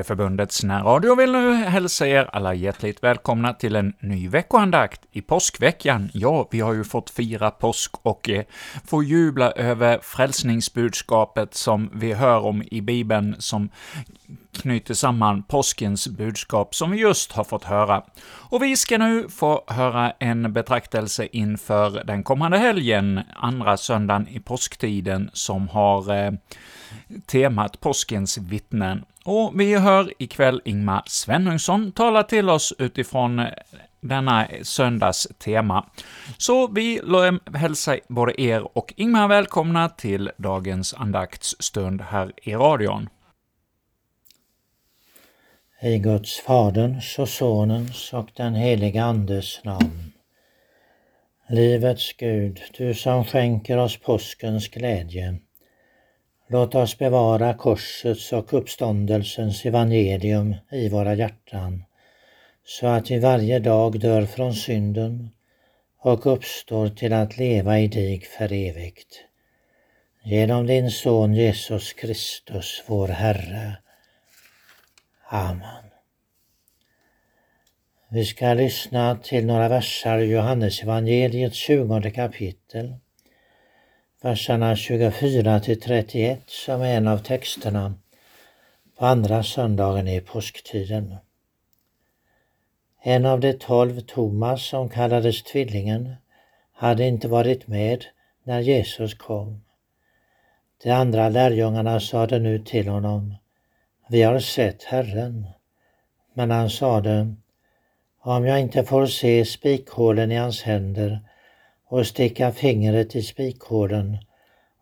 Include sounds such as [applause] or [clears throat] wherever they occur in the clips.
Kyckleförbundets närradio vill nu hälsa er alla hjärtligt välkomna till en ny veckoandakt i påskveckan. Ja, vi har ju fått fira påsk och eh, få jubla över frälsningsbudskapet som vi hör om i Bibeln, som knyter samman påskens budskap som vi just har fått höra. Och vi ska nu få höra en betraktelse inför den kommande helgen, andra söndagen i påsktiden, som har eh, temat påskens vittnen. Och vi hör ikväll Ingmar Svenungsson tala till oss utifrån eh, denna söndags tema. Så vi hälsar både er och Ingmar välkomna till dagens andaktsstund här i radion. I Guds Faderns och Sonens och den helige Andes namn. Livets Gud, du som skänker oss påskens glädje. Låt oss bevara korsets och uppståndelsens evangelium i våra hjärtan, så att vi varje dag dör från synden och uppstår till att leva i dig för evigt. Genom din Son Jesus Kristus, vår Herre. Amen. Vi ska lyssna till några versar i Johannesevangeliets 20 kapitel verserna 24 till 31 som är en av texterna på andra söndagen i påsktiden. En av de tolv, Thomas, som kallades Tvillingen, hade inte varit med när Jesus kom. De andra lärjungarna sade nu till honom, vi har sett Herren. Men han sade, om jag inte får se spikhålen i hans händer och sticka fingret i spikhålen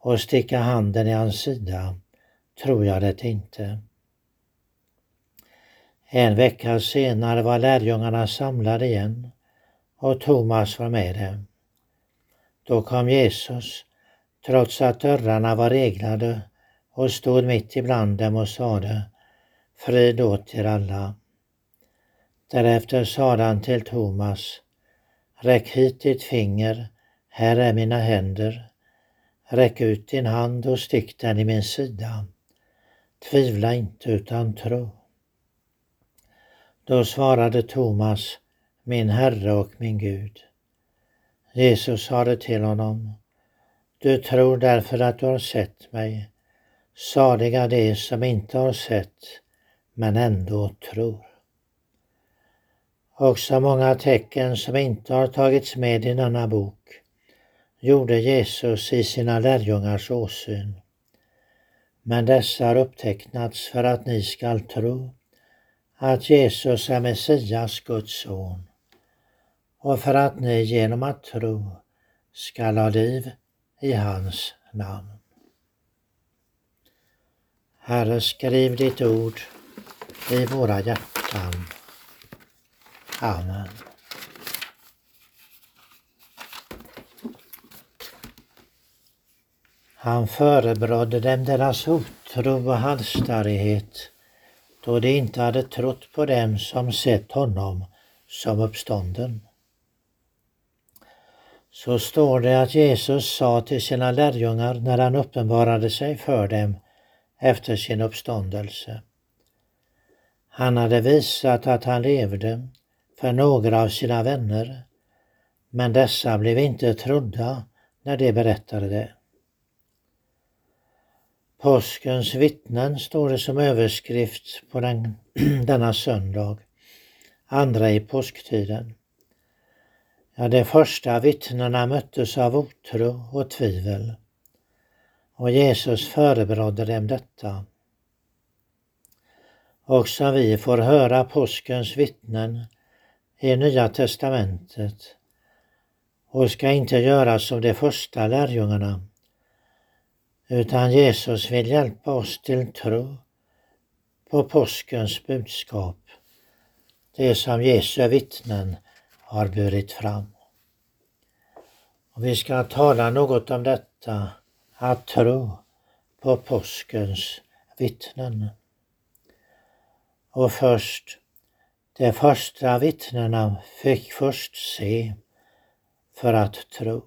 och sticka handen i hans sida, tror jag det inte. En vecka senare var lärjungarna samlade igen och Thomas var med dem. Då kom Jesus, trots att dörrarna var reglade och stod mitt ibland dem och sade Frid åt er alla. Därefter sade han till Thomas Räck hit ditt finger här är mina händer. Räck ut din hand och stick den i min sida. Tvivla inte utan tro. Då svarade Thomas, min Herre och min Gud. Jesus sade till honom, du tror därför att du har sett mig. Saliga de som inte har sett, men ändå tror. Också många tecken som inte har tagits med i denna bok gjorde Jesus i sina lärjungars åsyn. Men dessa har upptecknats för att ni skall tro att Jesus är Messias, Guds son, och för att ni genom att tro skall ha liv i hans namn. Herre, skriv ditt ord i våra hjärtan. Amen. Han förebrådde dem deras otro och halsstarrighet då de inte hade trott på dem som sett honom som uppstånden. Så står det att Jesus sa till sina lärjungar när han uppenbarade sig för dem efter sin uppståndelse. Han hade visat att han levde för några av sina vänner, men dessa blev inte trodda när de berättade det. Påskens vittnen står det som överskrift på den, [clears throat] denna söndag, andra i påsktiden. Ja, de första vittnena möttes av otro och tvivel och Jesus förebrådde dem detta. Också vi får höra påskens vittnen i Nya testamentet och ska inte göra som de första lärjungarna utan Jesus vill hjälpa oss till tro på påskens budskap, det som Jesu vittnen har burit fram. Och vi ska tala något om detta, att tro på påskens vittnen. Och först, de första vittnena fick först se för att tro.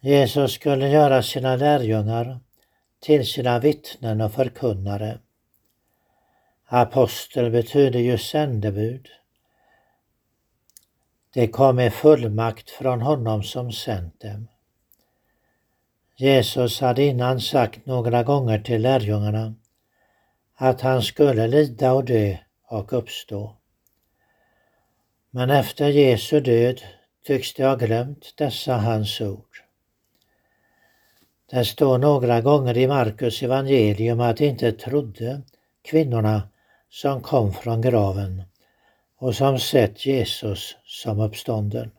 Jesus skulle göra sina lärjungar till sina vittnen och förkunnare. Apostel betyder ju sändebud. Det kom med fullmakt från honom som sänt dem. Jesus hade innan sagt några gånger till lärjungarna att han skulle lida och dö och uppstå. Men efter Jesu död tycks de ha glömt dessa hans ord. Det står några gånger i Markus evangelium att de inte trodde kvinnorna som kom från graven och som sett Jesus som uppstånden.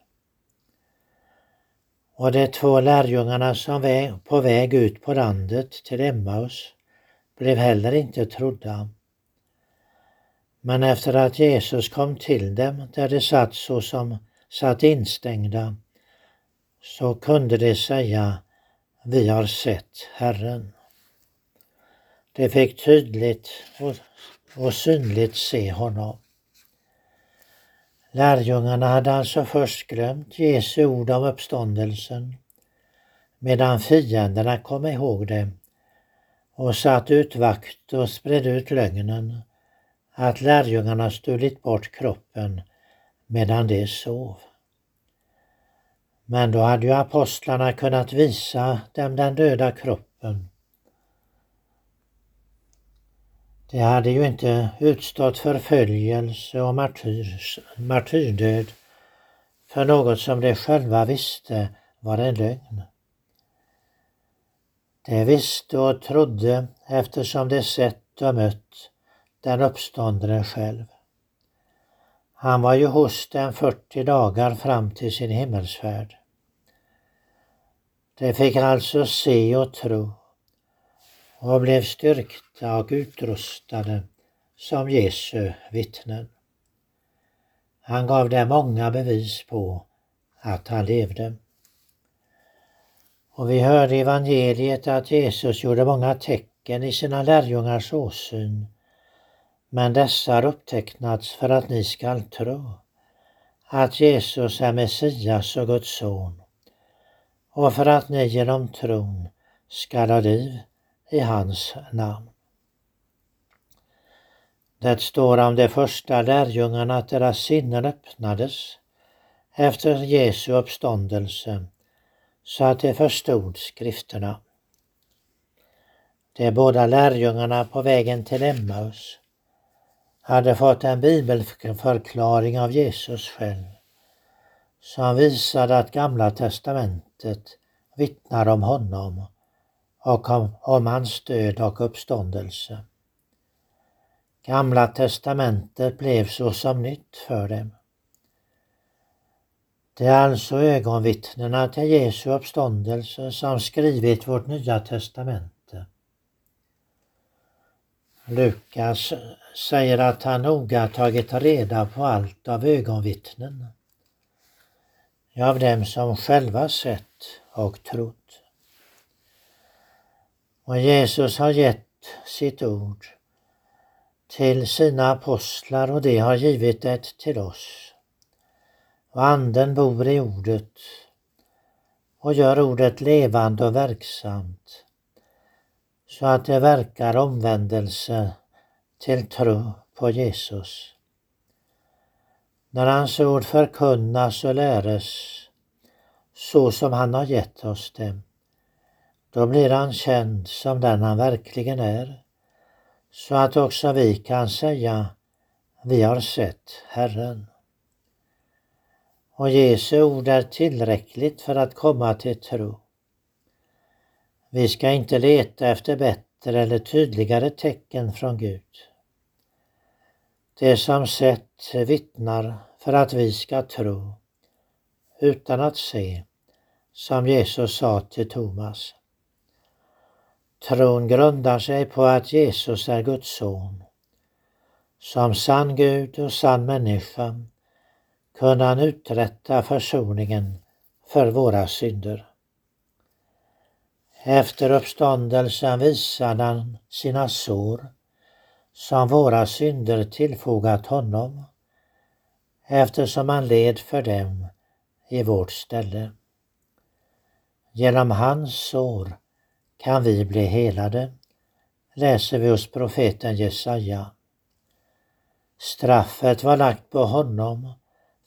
Och de två lärjungarna som var på väg ut på landet till Emmaus blev heller inte trodda. Men efter att Jesus kom till dem där de satt så som satt instängda så kunde de säga vi har sett Herren. De fick tydligt och, och synligt se honom. Lärjungarna hade alltså först glömt Jesu ord om uppståndelsen medan fienderna kom ihåg det och satt ut vakt och spred ut lögnen att lärjungarna stulit bort kroppen medan de sov. Men då hade ju apostlarna kunnat visa dem den döda kroppen. De hade ju inte utstått förföljelse och martyrs, martyrdöd för något som de själva visste var en lögn. Eh, de visste och trodde eftersom de sett och mött den uppståndne själv. Han var ju hos dem 40 dagar fram till sin himmelsfärd. De fick alltså se och tro och blev styrkta och utrustade som Jesu vittnen. Han gav dem många bevis på att han levde. Och vi hörde i evangeliet att Jesus gjorde många tecken i sina lärjungars åsyn. Men dessa har upptecknats för att ni skall tro att Jesus är Messias och Guds son och för att ni genom tron skall ha liv i hans namn. Det står om de första lärjungarna att deras sinnen öppnades efter Jesu uppståndelse så att de förstod skrifterna. De båda lärjungarna på vägen till Emmaus hade fått en bibelförklaring av Jesus själv som visade att Gamla testamentet vittnar om honom och om, om hans död och uppståndelse. Gamla testamentet blev så som nytt för dem. Det är alltså ögonvittnena till Jesu uppståndelse som skrivit vårt nya testamente. Lukas säger att han noga tagit reda på allt av ögonvittnen. Av dem som själva sett och trott. Och Jesus har gett sitt ord till sina apostlar och det har givit det till oss. Och anden bor i ordet och gör ordet levande och verksamt så att det verkar omvändelse till tro på Jesus. När hans ord förkunnas och läres så som han har gett oss dem, då blir han känd som den han verkligen är, så att också vi kan säga vi har sett Herren. Och Jesu ord är tillräckligt för att komma till tro. Vi ska inte leta efter bättre eller tydligare tecken från Gud. Det som sett vittnar för att vi ska tro utan att se, som Jesus sa till Thomas. Tron grundar sig på att Jesus är Guds son. Som sann Gud och sann människa kunde han uträtta försoningen för våra synder. Efter uppståndelsen visade han sina sår som våra synder tillfogat honom eftersom han led för dem i vårt ställe. Genom hans sår kan vi bli helade, läser vi hos profeten Jesaja. Straffet var lagt på honom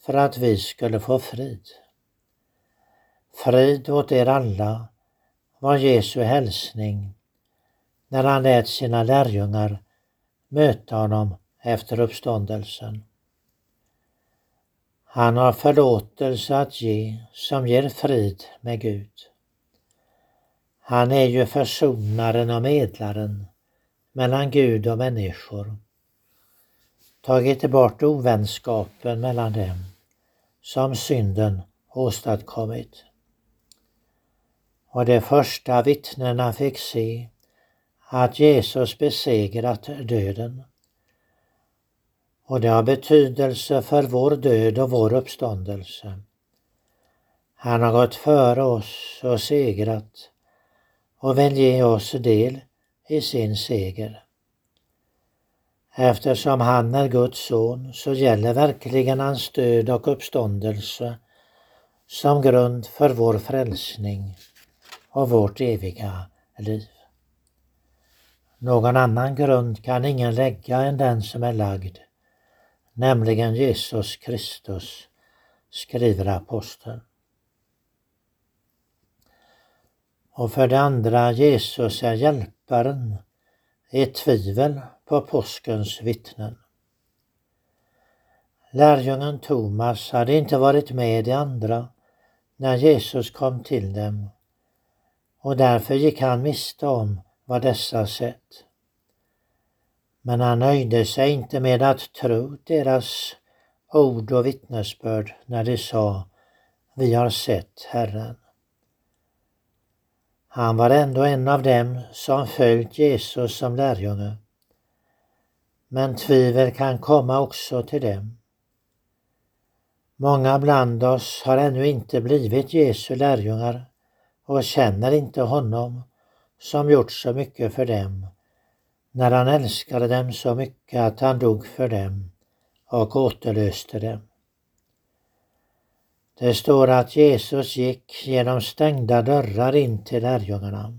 för att vi skulle få frid. Frid åt er alla var Jesu hälsning när han lät sina lärjungar möta honom efter uppståndelsen. Han har förlåtelse att ge som ger frid med Gud. Han är ju försonaren och medlaren mellan Gud och människor. Tagit bort ovänskapen mellan dem som synden åstadkommit. Och de första vittnena fick se att Jesus besegrat döden. Och det har betydelse för vår död och vår uppståndelse. Han har gått före oss och segrat och vill ge oss del i sin seger. Eftersom han är Guds son så gäller verkligen hans död och uppståndelse som grund för vår frälsning och vårt eviga liv. Någon annan grund kan ingen lägga än den som är lagd, nämligen Jesus Kristus, skriver aposteln. Och för det andra, Jesus är hjälparen är tvivel på påskens vittnen. Lärjungen Thomas hade inte varit med de andra när Jesus kom till dem och därför gick han miste om vad dessa sett. Men han nöjde sig inte med att tro deras ord och vittnesbörd när de sa Vi har sett Herren. Han var ändå en av dem som följt Jesus som lärjunge. Men tvivel kan komma också till dem. Många bland oss har ännu inte blivit Jesu lärjungar och känner inte honom som gjort så mycket för dem när han älskade dem så mycket att han dog för dem och återlöste dem. Det står att Jesus gick genom stängda dörrar in till lärjungarna.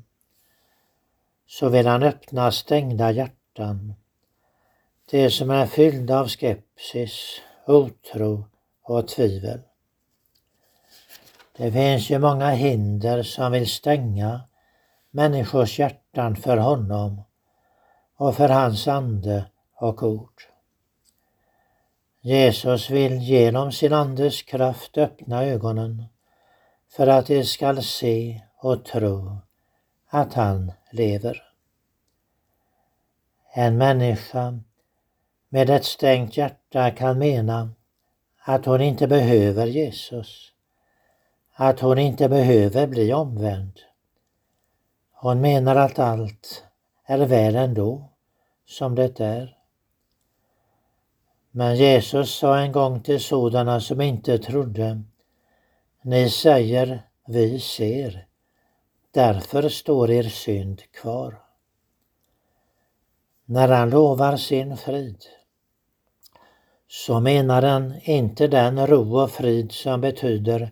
Så vill han öppna stängda hjärtan. Det som är fyllda av skepsis, otro och tvivel. Det finns ju många hinder som vill stänga människors hjärtan för honom och för hans ande och ord. Jesus vill genom sin Andes kraft öppna ögonen för att de skall se och tro att han lever. En människa med ett stängt hjärta kan mena att hon inte behöver Jesus, att hon inte behöver bli omvänd. Hon menar att allt är väl ändå som det är. Men Jesus sa en gång till sådana som inte trodde, ni säger vi ser, därför står er synd kvar. När han lovar sin frid så menar han inte den ro och frid som betyder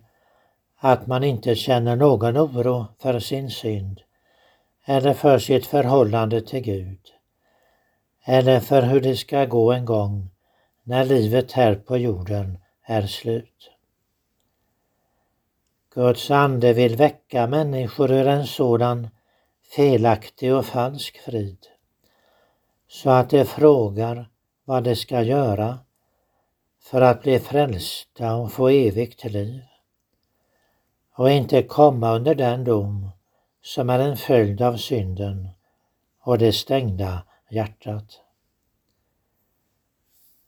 att man inte känner någon oro för sin synd eller för sitt förhållande till Gud eller för hur det ska gå en gång när livet här på jorden är slut. Guds ande vill väcka människor ur en sådan felaktig och falsk frid så att de frågar vad de ska göra för att bli frälsta och få evigt liv och inte komma under den dom som är en följd av synden och det stängda hjärtat.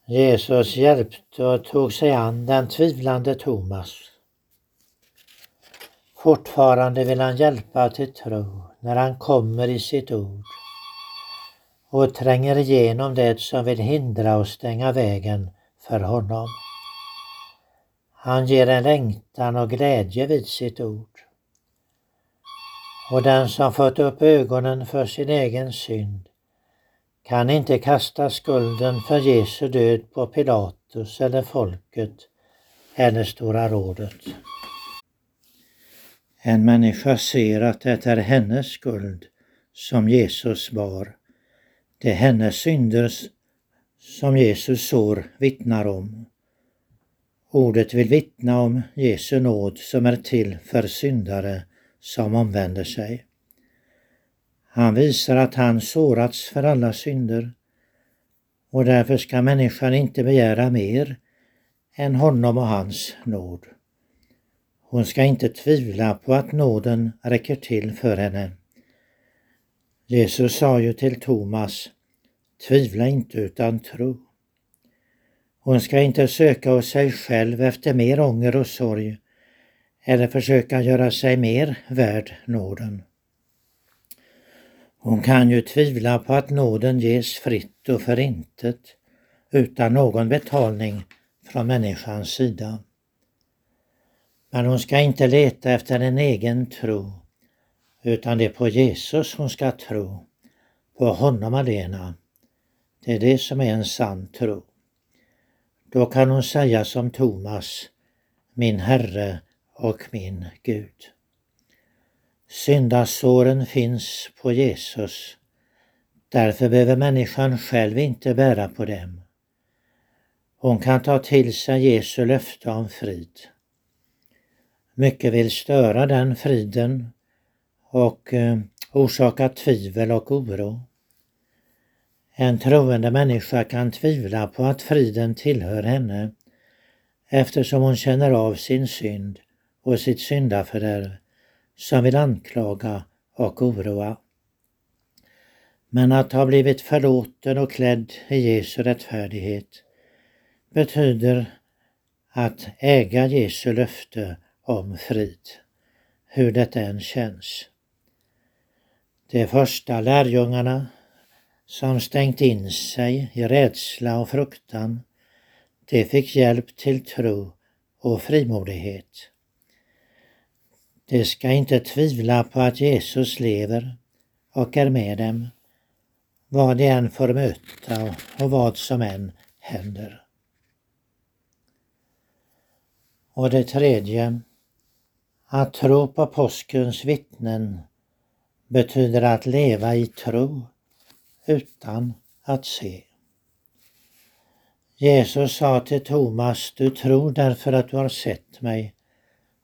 Jesus hjälpte och tog sig an den tvivlande Thomas. Fortfarande vill han hjälpa till tro när han kommer i sitt ord och tränger igenom det som vill hindra och stänga vägen för honom. Han ger en längtan och glädje vid sitt ord. Och den som fått upp ögonen för sin egen synd kan inte kasta skulden för Jesu död på Pilatus eller folket eller Stora rådet. En människa ser att det är hennes skuld som Jesus bar. Det är hennes synder som Jesus sår vittnar om. Ordet vill vittna om Jesu nåd som är till för syndare som omvänder sig. Han visar att han sårats för alla synder och därför ska människan inte begära mer än honom och hans nåd. Hon ska inte tvivla på att nåden räcker till för henne. Jesus sa ju till Thomas, tvivla inte utan tro. Hon ska inte söka hos sig själv efter mer ånger och sorg eller försöka göra sig mer värd nåden. Hon kan ju tvivla på att nåden ges fritt och för intet utan någon betalning från människans sida. Men hon ska inte leta efter en egen tro utan det är på Jesus hon ska tro, på honom alena. Det är det som är en sann tro. Då kan hon säga som Thomas, min Herre och min Gud. Syndasåren finns på Jesus. Därför behöver människan själv inte bära på dem. Hon kan ta till sig Jesu löfte om frid. Mycket vill störa den friden och eh, orsaka tvivel och oro. En troende människa kan tvivla på att friden tillhör henne eftersom hon känner av sin synd och sitt syndafördärv som vill anklaga och oroa. Men att ha blivit förlåten och klädd i Jesu rättfärdighet betyder att äga Jesu löfte om frid, hur det än känns. De första lärjungarna som stängt in sig i rädsla och fruktan, de fick hjälp till tro och frimodighet. De ska inte tvivla på att Jesus lever och är med dem, vad de än får möta och vad som än händer. Och det tredje, att tro på påskens vittnen betyder att leva i tro utan att se. Jesus sa till Thomas, du tror därför att du har sett mig.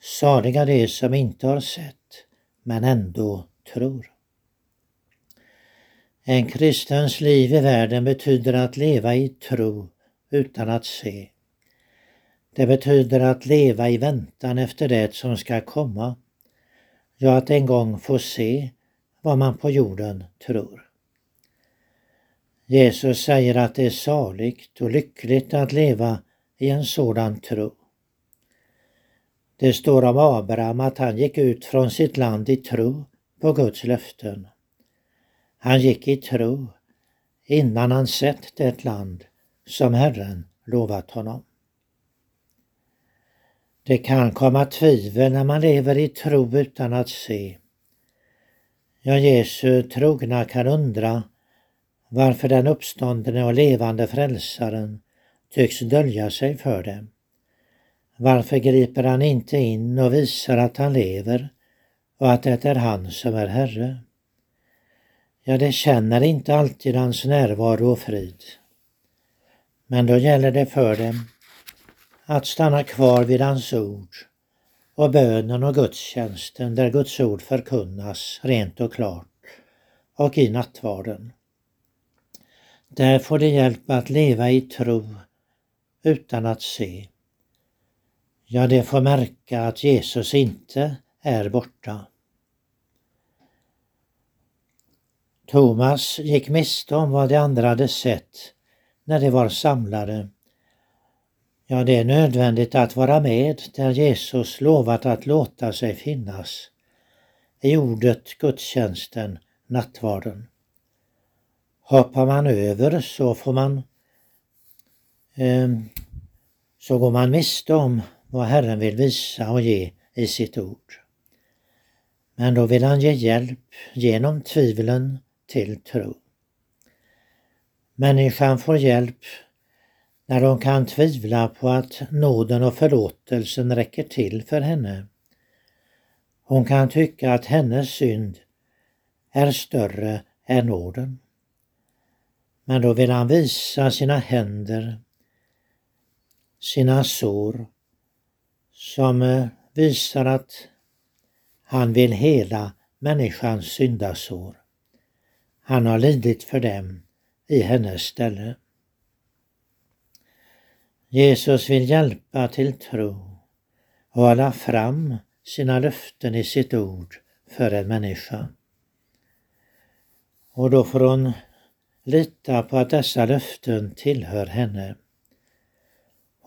Saliga de som inte har sett, men ändå tror. En kristens liv i världen betyder att leva i tro utan att se. Det betyder att leva i väntan efter det som ska komma. Ja, att en gång få se vad man på jorden tror. Jesus säger att det är saligt och lyckligt att leva i en sådan tro. Det står om Abraham att han gick ut från sitt land i tro på Guds löften. Han gick i tro innan han sett det land som Herren lovat honom. Det kan komma tvivel när man lever i tro utan att se. Ja, Jesu trogna kan undra varför den uppståndne och levande frälsaren tycks dölja sig för dem. Varför griper han inte in och visar att han lever och att det är han som är Herre? Ja, de känner inte alltid hans närvaro och frid. Men då gäller det för dem att stanna kvar vid hans ord och bönen och gudstjänsten där Guds ord förkunnas rent och klart och i nattvarden. Där får de hjälp att leva i tro utan att se. Ja, de får märka att Jesus inte är borta. Thomas gick miste om vad de andra hade sett när de var samlade. Ja, det är nödvändigt att vara med där Jesus lovat att låta sig finnas. I ordet, gudstjänsten, nattvarden. Hoppar man över så får man eh, så går man miste om vad Herren vill visa och ge i sitt ord. Men då vill han ge hjälp genom tvivlen till tro. Människan får hjälp när hon kan tvivla på att nåden och förlåtelsen räcker till för henne. Hon kan tycka att hennes synd är större än nåden. Men då vill han visa sina händer, sina sår, som eh, visar att han vill hela människans syndasår. Han har lidit för dem i hennes ställe. Jesus vill hjälpa till tro och hålla fram sina löften i sitt ord för en människa. Och då får hon lita på att dessa löften tillhör henne.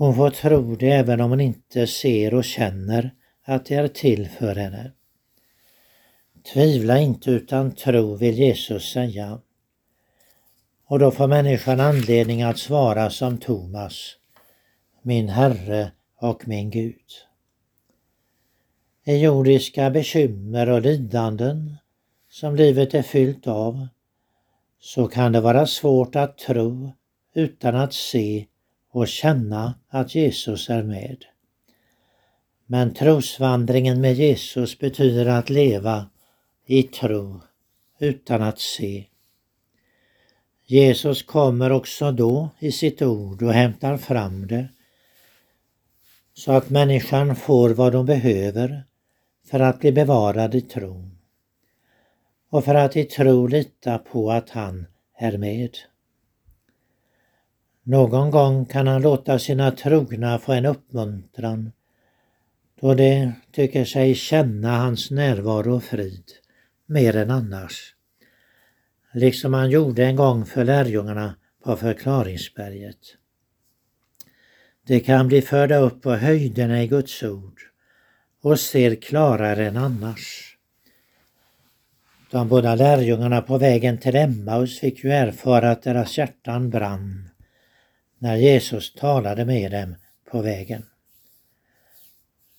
Hon får tro det även om hon inte ser och känner att det är till för henne. Tvivla inte utan tro vill Jesus säga. Och då får människan anledning att svara som Thomas, min Herre och min Gud. I jordiska bekymmer och lidanden som livet är fyllt av så kan det vara svårt att tro utan att se och känna att Jesus är med. Men trosvandringen med Jesus betyder att leva i tro utan att se. Jesus kommer också då i sitt ord och hämtar fram det så att människan får vad de behöver för att bli bevarad i tron och för att i tro lita på att han är med. Någon gång kan han låta sina trogna få en uppmuntran då de tycker sig känna hans närvaro och frid mer än annars. Liksom han gjorde en gång för lärjungarna på förklaringsberget. De kan bli förda upp på höjderna i Guds ord och ser klarare än annars. De båda lärjungarna på vägen till Emmaus fick ju erfara att deras hjärtan brann när Jesus talade med dem på vägen.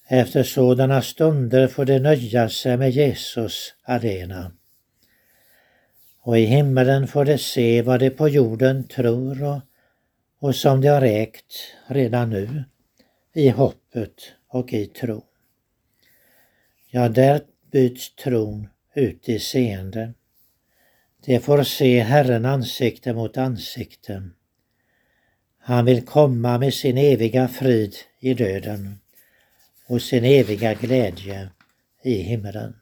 Efter sådana stunder får de nöja sig med Jesus alena. Och i himmelen får de se vad de på jorden tror och, och som de har ägt redan nu i hoppet och i tro. Ja, där byts tron ut i seende. De får se Herren ansikte mot ansikte. Han vill komma med sin eviga frid i döden och sin eviga glädje i himmelen.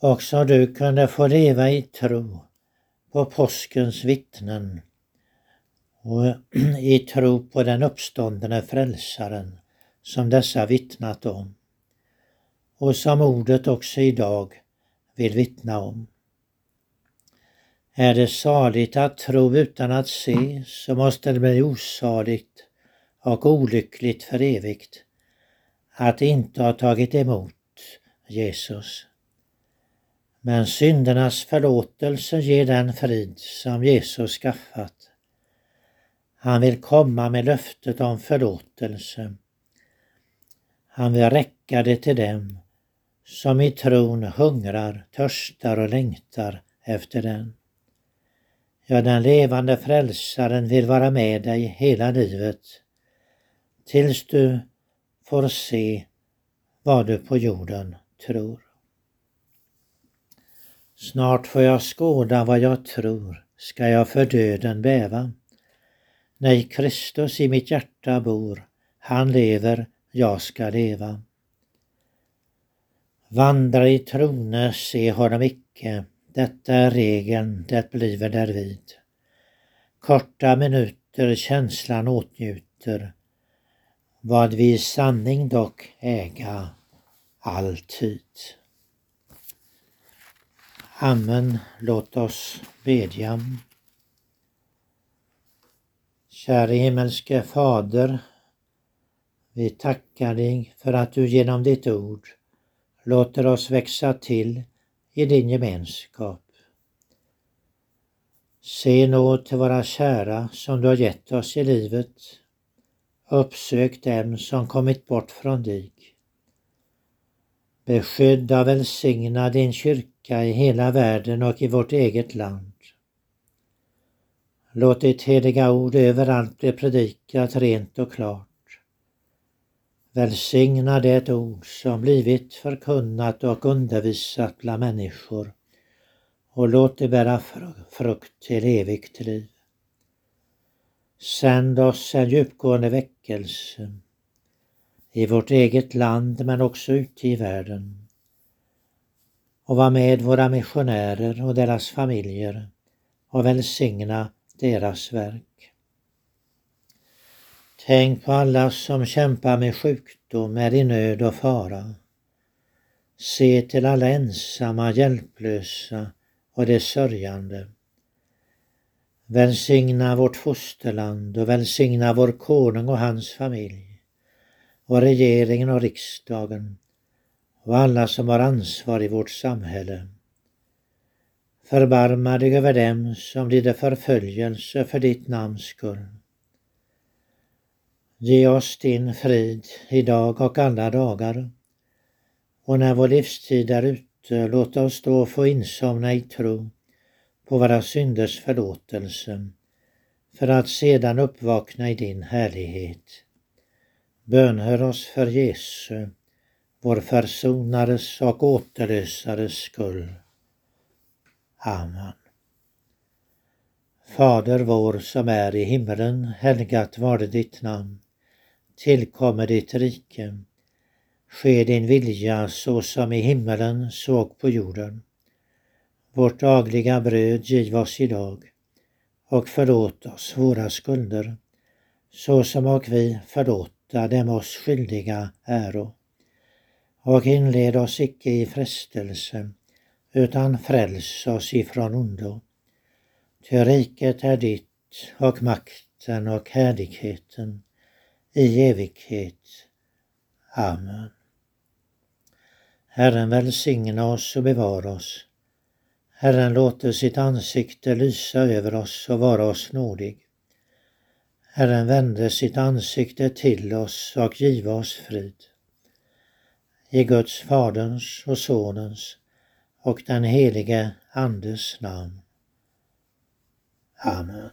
Också du kunde få leva i tro på påskens vittnen och [clears throat] i tro på den uppståndne frälsaren som dessa vittnat om och som ordet också idag vill vittna om. Är det saligt att tro utan att se så måste det bli osaligt och olyckligt för evigt att inte ha tagit emot Jesus. Men syndernas förlåtelse ger den frid som Jesus skaffat. Han vill komma med löftet om förlåtelse. Han vill räcka det till dem som i tron hungrar, törstar och längtar efter den. Ja, den levande frälsaren vill vara med dig hela livet tills du får se vad du på jorden tror. Snart får jag skåda vad jag tror, ska jag för döden bäva. Nej, Kristus i mitt hjärta bor, han lever, jag ska leva. Vandra i trone, se honom icke, detta är regeln, det bliver därvid. Korta minuter känslan åtnjuter, vad vi i sanning dock äga alltid. Amen. Låt oss bedja. Käre himmelske Fader, vi tackar dig för att du genom ditt ord låter oss växa till i din gemenskap. Se nåd till våra kära som du har gett oss i livet. Uppsök dem som kommit bort från dig. Beskydda och välsigna din kyrka i hela världen och i vårt eget land. Låt ditt heliga ord överallt bli predikat rent och klart. Välsigna det ord som blivit förkunnat och undervisat bland människor och låt det bära frukt till evigt liv. Sänd oss en djupgående väckelse i vårt eget land men också ute i världen. Och var med våra missionärer och deras familjer och välsigna deras verk. Tänk på alla som kämpar med sjukdom, är i nöd och fara. Se till alla ensamma, hjälplösa och de sörjande. Välsigna vårt fosterland och välsigna vår konung och hans familj och regeringen och riksdagen och alla som har ansvar i vårt samhälle. Förbarma dig över dem som lider förföljelse för ditt namns skull. Ge oss din frid idag och alla dagar och när vår livstid är ute, låt oss då få insomna i tro på våra synders förlåtelse för att sedan uppvakna i din härlighet. Bönhör oss för Jesu, vår försonares och återlösares skull. Amen. Fader vår som är i himmelen, helgat varde ditt namn. Tillkommer ditt rike. Ske din vilja så som i himmelen såg på jorden. Vårt dagliga bröd giv oss idag och förlåt oss våra skulder så som och vi förlåta dem oss skyldiga äro. Och inled oss icke i frestelse utan fräls oss ifrån ondo. Ty riket är ditt och makten och härligheten i evighet. Amen. Herren välsigna oss och bevara oss. Herren låter sitt ansikte lysa över oss och vara oss nådig. Herren vände sitt ansikte till oss och giva oss frid. I Guds Faderns och Sonens och den helige Andes namn. Amen.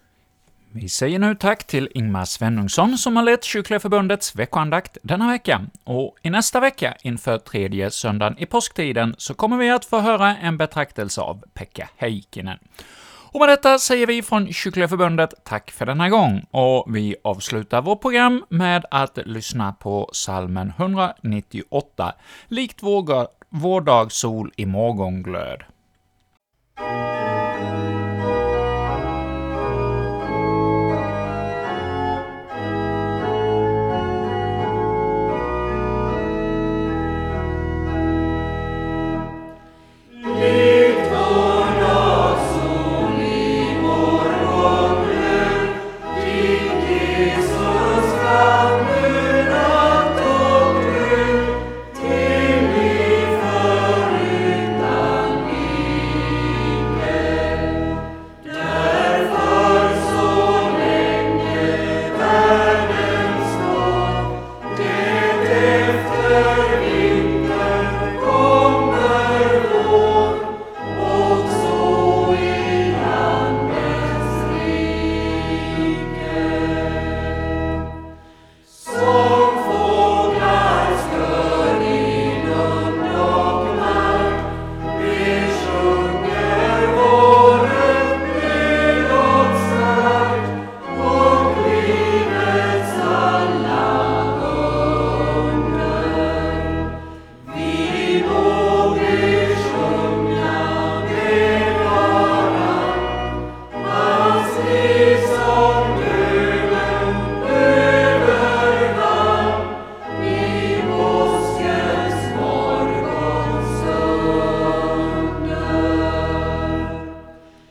Vi säger nu tack till Ingmar Svenungsson som har lett Kyrkliga Förbundets veckoandakt denna vecka. Och i nästa vecka, inför tredje söndagen i påsktiden, så kommer vi att få höra en betraktelse av Pekka Heikkinen. Och med detta säger vi från Kyrkliga Förbundet tack för denna gång, och vi avslutar vårt program med att lyssna på salmen 198, likt vår, vår dag sol i morgonglöd.